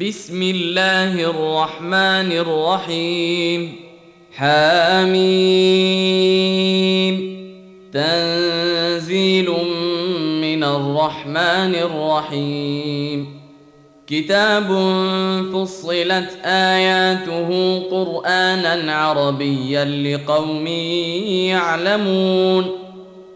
بسم الله الرحمن الرحيم. حاميم تنزيل من الرحمن الرحيم. كتاب فصلت آياته قرآنا عربيا لقوم يعلمون.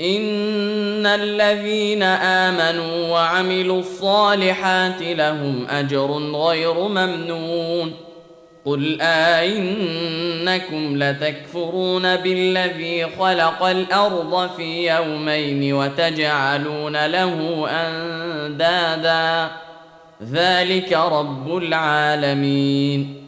ان الذين امنوا وعملوا الصالحات لهم اجر غير ممنون قل أئنكم لتكفرون بالذي خلق الأرض في يومين وتجعلون له أندادا ذلك رب العالمين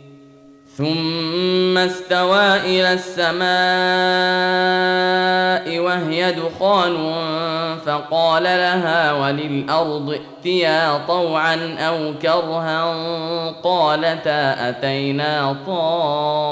ثم استوى إلى السماء وهي دخان فقال لها وللأرض ائتيا طوعا أو كرها قالتا أتينا طائعين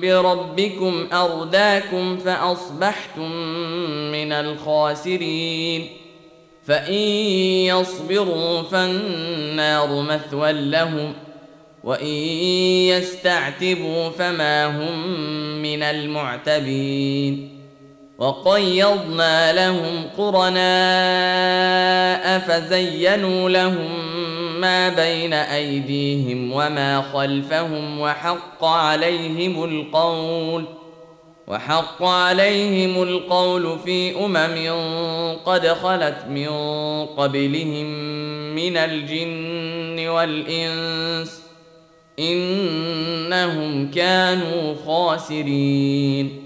بربكم أرداكم فأصبحتم من الخاسرين. فإن يصبروا فالنار مثوى لهم وإن يستعتبوا فما هم من المعتبين. وقيضنا لهم قرناء فزينوا لهم ما بين أيديهم وما خلفهم وحق عليهم القول وحق عليهم القول في أمم قد خلت من قبلهم من الجن والإنس إنهم كانوا خاسرين.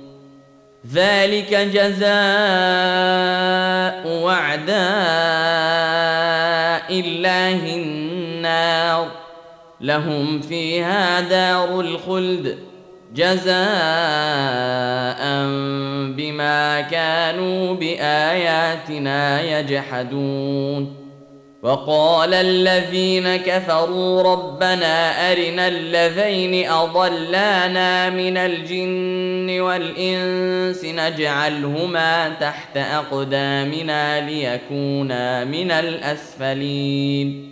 ذلك جزاء وعداء الله النار. لهم فيها دار الخلد جزاء بما كانوا بآياتنا يجحدون. وقال الذين كفروا ربنا أرنا الذين أضلانا من الجن والإنس نجعلهما تحت أقدامنا ليكونا من الأسفلين.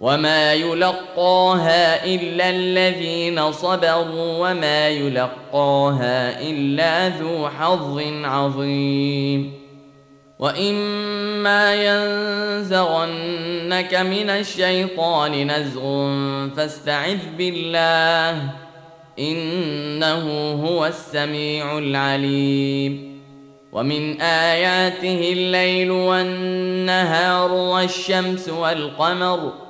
وما يلقاها الا الذين صبروا وما يلقاها الا ذو حظ عظيم واما ينزغنك من الشيطان نزغ فاستعذ بالله انه هو السميع العليم ومن اياته الليل والنهار والشمس والقمر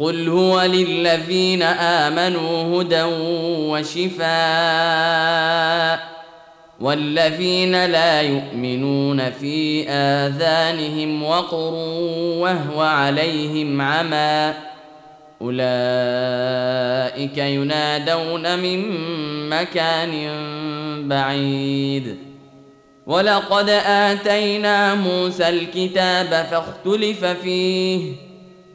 قل هو للذين امنوا هدى وشفاء والذين لا يؤمنون في اذانهم وقر وهو عليهم عمى اولئك ينادون من مكان بعيد ولقد اتينا موسى الكتاب فاختلف فيه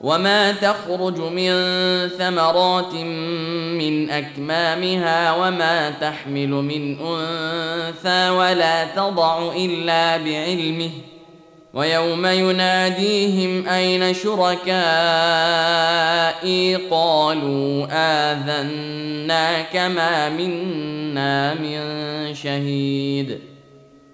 وما تخرج من ثمرات من اكمامها وما تحمل من انثى ولا تضع الا بعلمه ويوم يناديهم اين شركائي قالوا اذناك ما منا من شهيد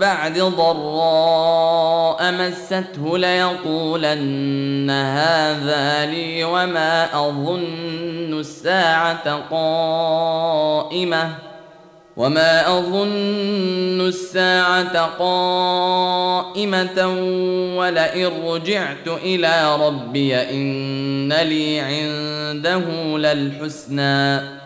بعد ضراء مسته ليقولن هذا لي وما أظن الساعة قائمة وما أظن الساعة قائمة ولئن رجعت إلى ربي إن لي عنده للحسنى